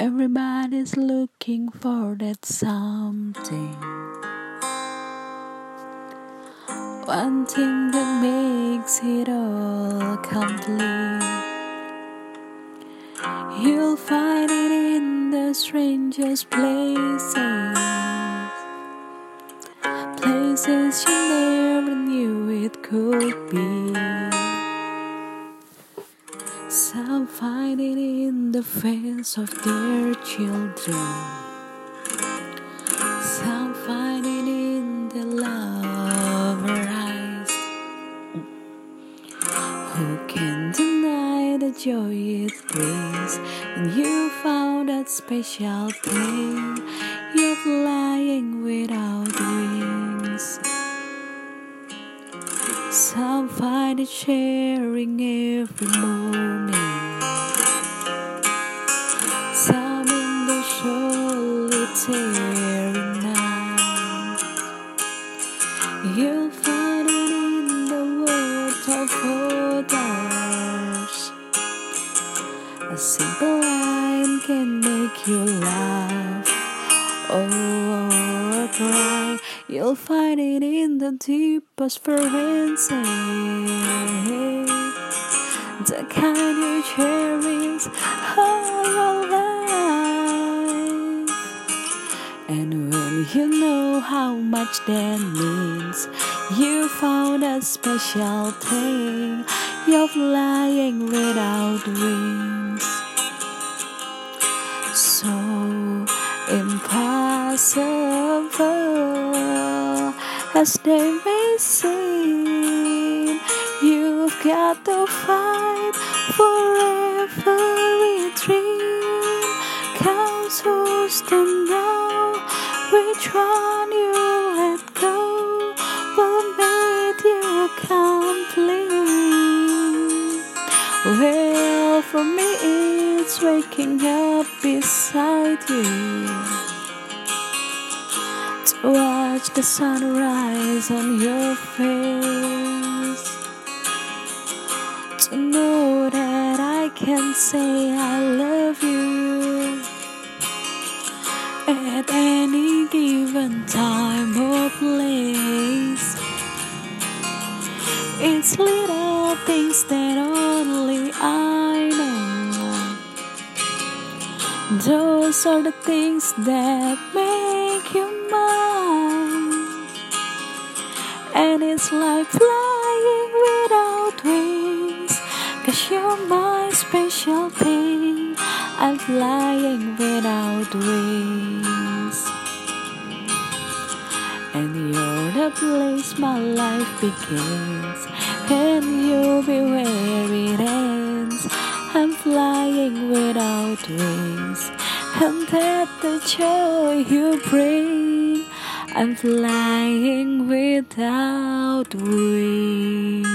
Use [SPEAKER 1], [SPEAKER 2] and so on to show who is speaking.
[SPEAKER 1] Everybody's looking for that something. One thing that makes it all complete. You'll find it in the strangest places. Places you never knew it could be. Some find it in the face of their children. Some find it in the lover eyes. Who can deny the joy it brings when you found that special thing? Some find it sharing every morning. Some in the solitary night. You'll find it in the words of others. A simple line can make you laugh oh, or cry. You'll find it in the deepest forensic. The kind you cherish all your life. And when you know how much that means, you found a special thing. You're flying without wings. So impossible as they may seem. You've got to fight for every dream. Counts who's to know which one you let go will make you complete. Well, for me, it's waking up beside you watch the sunrise on your face. To know that I can say I love you at any given time or place. It's little things that only I know. Those are the things that make you And it's like flying without wings. Cause you're my special thing. I'm flying without wings. And you're the place my life begins. And you'll be where it ends. I'm flying without wings. And that the joy you bring. I'm flying without wings.